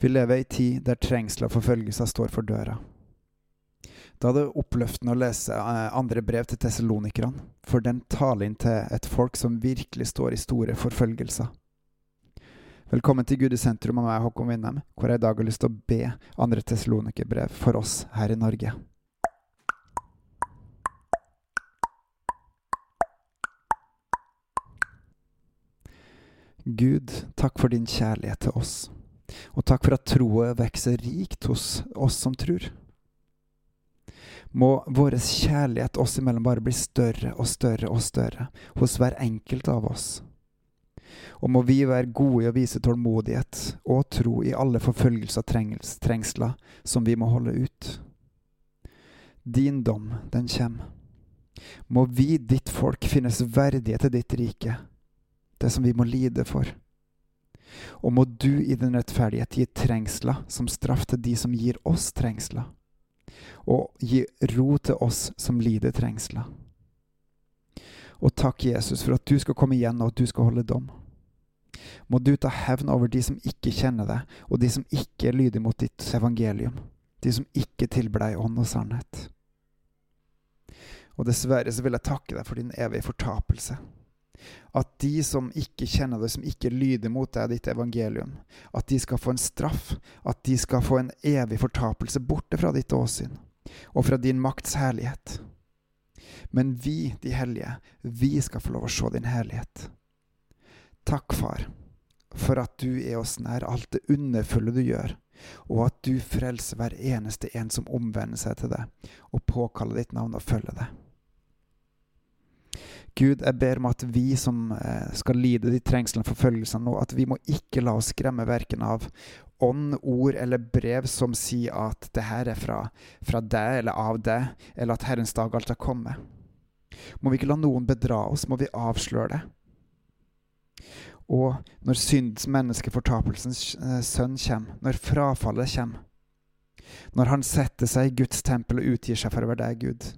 Vi lever i tid der trengsel og forfølgelser står for døra. Da er det oppløftende å lese eh, andre brev til tessalonikerne, for den taler inn til et folk som virkelig står i store forfølgelser. Velkommen til Gud i sentrum av meg, Håkon Winnem, hvor jeg i dag har lyst til å be andre tessalonikerbrev for oss her i Norge. Gud, takk for din kjærlighet til oss, og takk for at troa vokser rikt hos oss som tror. Må vår kjærlighet oss imellom bare bli større og større og større hos hver enkelt av oss. Og må vi være gode i å vise tålmodighet og tro i alle forfølgelser og trengsler som vi må holde ut. Din dom, den kjem. Må vi, ditt folk, finnes verdige til ditt rike det som vi må lide for. Og må du i din rettferdighet gi trengsler som straff til de som gir oss trengsler, og gi ro til oss som lider trengsler. Og takk, Jesus, for at du skal komme igjen, og at du skal holde dom. Må du ta hevn over de som ikke kjenner deg, og de som ikke er lydige mot ditt evangelium, de som ikke tilber deg ånd og sannhet. Og dessverre så vil jeg takke deg for din evige fortapelse. At de som ikke kjenner deg, som ikke lyder mot deg, ditt evangelium, at de skal få en straff, at de skal få en evig fortapelse borte fra ditt åsyn og fra din makts herlighet. Men vi, de hellige, vi skal få lov å se din herlighet. Takk, Far, for at du er oss nær alt det underfulle du gjør, og at du frelser hver eneste en som omvender seg til deg og påkaller ditt navn og følger deg. Gud, jeg ber om at vi som eh, skal lide de trengslene og forfølgelsene nå, at vi må ikke la oss skremme verken av ånd, ord eller brev som sier at det her er fra, fra deg eller av deg, eller at Herrens dag alt har kommet. Må vi ikke la noen bedra oss, må vi avsløre det. Og når syndens menneskefortapelsens eh, sønn kommer, når frafallet kommer, når han setter seg i Guds tempel og utgir seg for å være deg, Gud,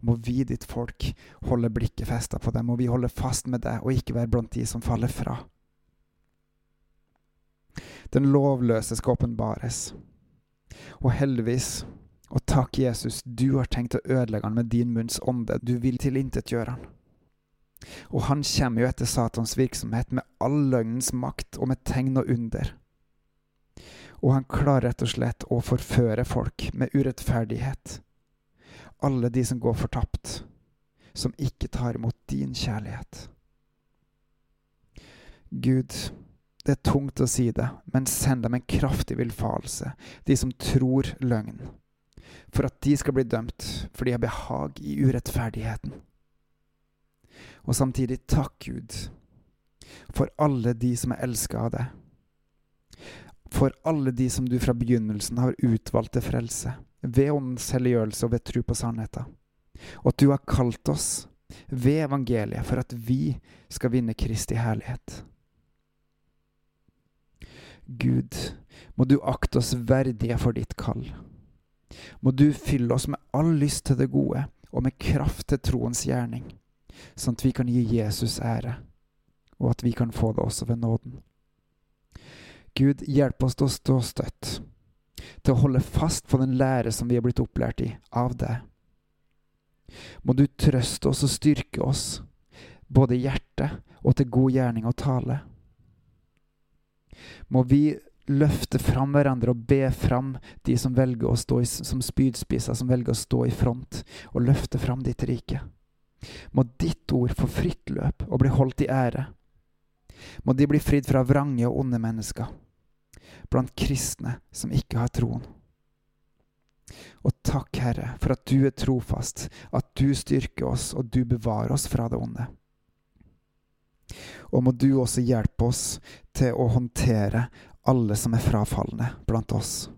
må vi, ditt folk, holde blikket festa på dem, og vi holde fast med deg og ikke være blant de som faller fra. Den lovløse skal åpenbares. Og heldigvis, og takk, Jesus, du har tenkt å ødelegge han med din munns ånde, du vil tilintetgjøre han. Og han kommer jo etter Satans virksomhet med all løgnens makt og med tegn og under. Og han klarer rett og slett å forføre folk med urettferdighet alle de som går fortapt, som ikke tar imot din kjærlighet. Gud, det er tungt å si det, men send dem en kraftig villfarelse, de som tror løgn, for at de skal bli dømt, for de har behag i urettferdigheten. Og samtidig takk, Gud, for alle de som er elska av deg, for alle de som du fra begynnelsen har utvalgt til frelse ved Åndens helliggjørelse og ved tro på sannheten. Og at du har kalt oss ved evangeliet for at vi skal vinne Kristi herlighet. Gud, må du akte oss verdige for ditt kall. Må du fylle oss med all lyst til det gode og med kraft til troens gjerning, sånn at vi kan gi Jesus ære, og at vi kan få det også ved nåden. Gud, hjelp oss til å stå støtt til å holde fast på den lære som vi er blitt opplært i, av deg. Må du trøste oss og styrke oss, både i hjertet og til god gjerning og tale. Må vi løfte fram hverandre og be fram de som velger å stå i, som spydspisser, som velger å stå i front, og løfte fram ditt rike. Må ditt ord få fritt løp og bli holdt i ære. Må de bli fridd fra vrange og onde mennesker blant kristne som ikke har troen. Og takk, Herre, for at du er trofast, at du styrker oss, og du bevarer oss fra det onde. Og må du også hjelpe oss til å håndtere alle som er frafalne blant oss.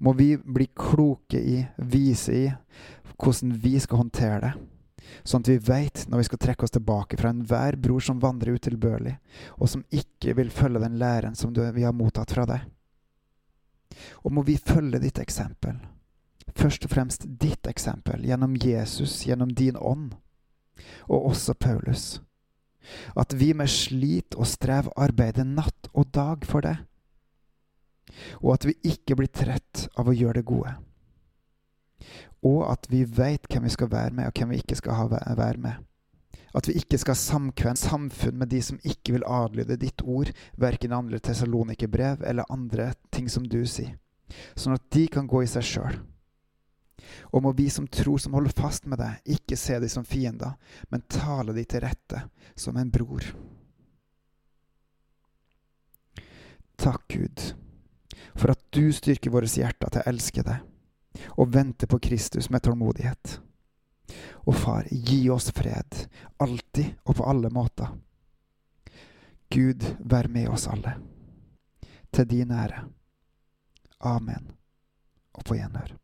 Må vi bli kloke i, vise i, hvordan vi skal håndtere det sånn at vi veit når vi skal trekke oss tilbake fra enhver bror som vandrer utilbørlig, og som ikke vil følge den læren som vi har mottatt fra deg. Og må vi følge ditt eksempel, først og fremst ditt eksempel, gjennom Jesus, gjennom din ånd, og også Paulus. At vi med slit og strev arbeider natt og dag for deg. og at vi ikke blir trett av å gjøre det gode. Og at vi veit hvem vi skal være med, og hvem vi ikke skal være med. At vi ikke skal samkvemme samfunn med de som ikke vil adlyde ditt ord, verken andre brev eller andre ting som du sier, sånn at de kan gå i seg sjøl. Og må vi som tror, som holder fast med deg, ikke se dem som fiender, men tale dem til rette som en bror. Takk, Gud, for at du styrker våre hjerter til å elske deg og vente på Kristus med tålmodighet. Og far, gi oss fred, alltid og på alle måter. Gud, vær med oss alle. Til din ære. Amen. Og på gjenhør.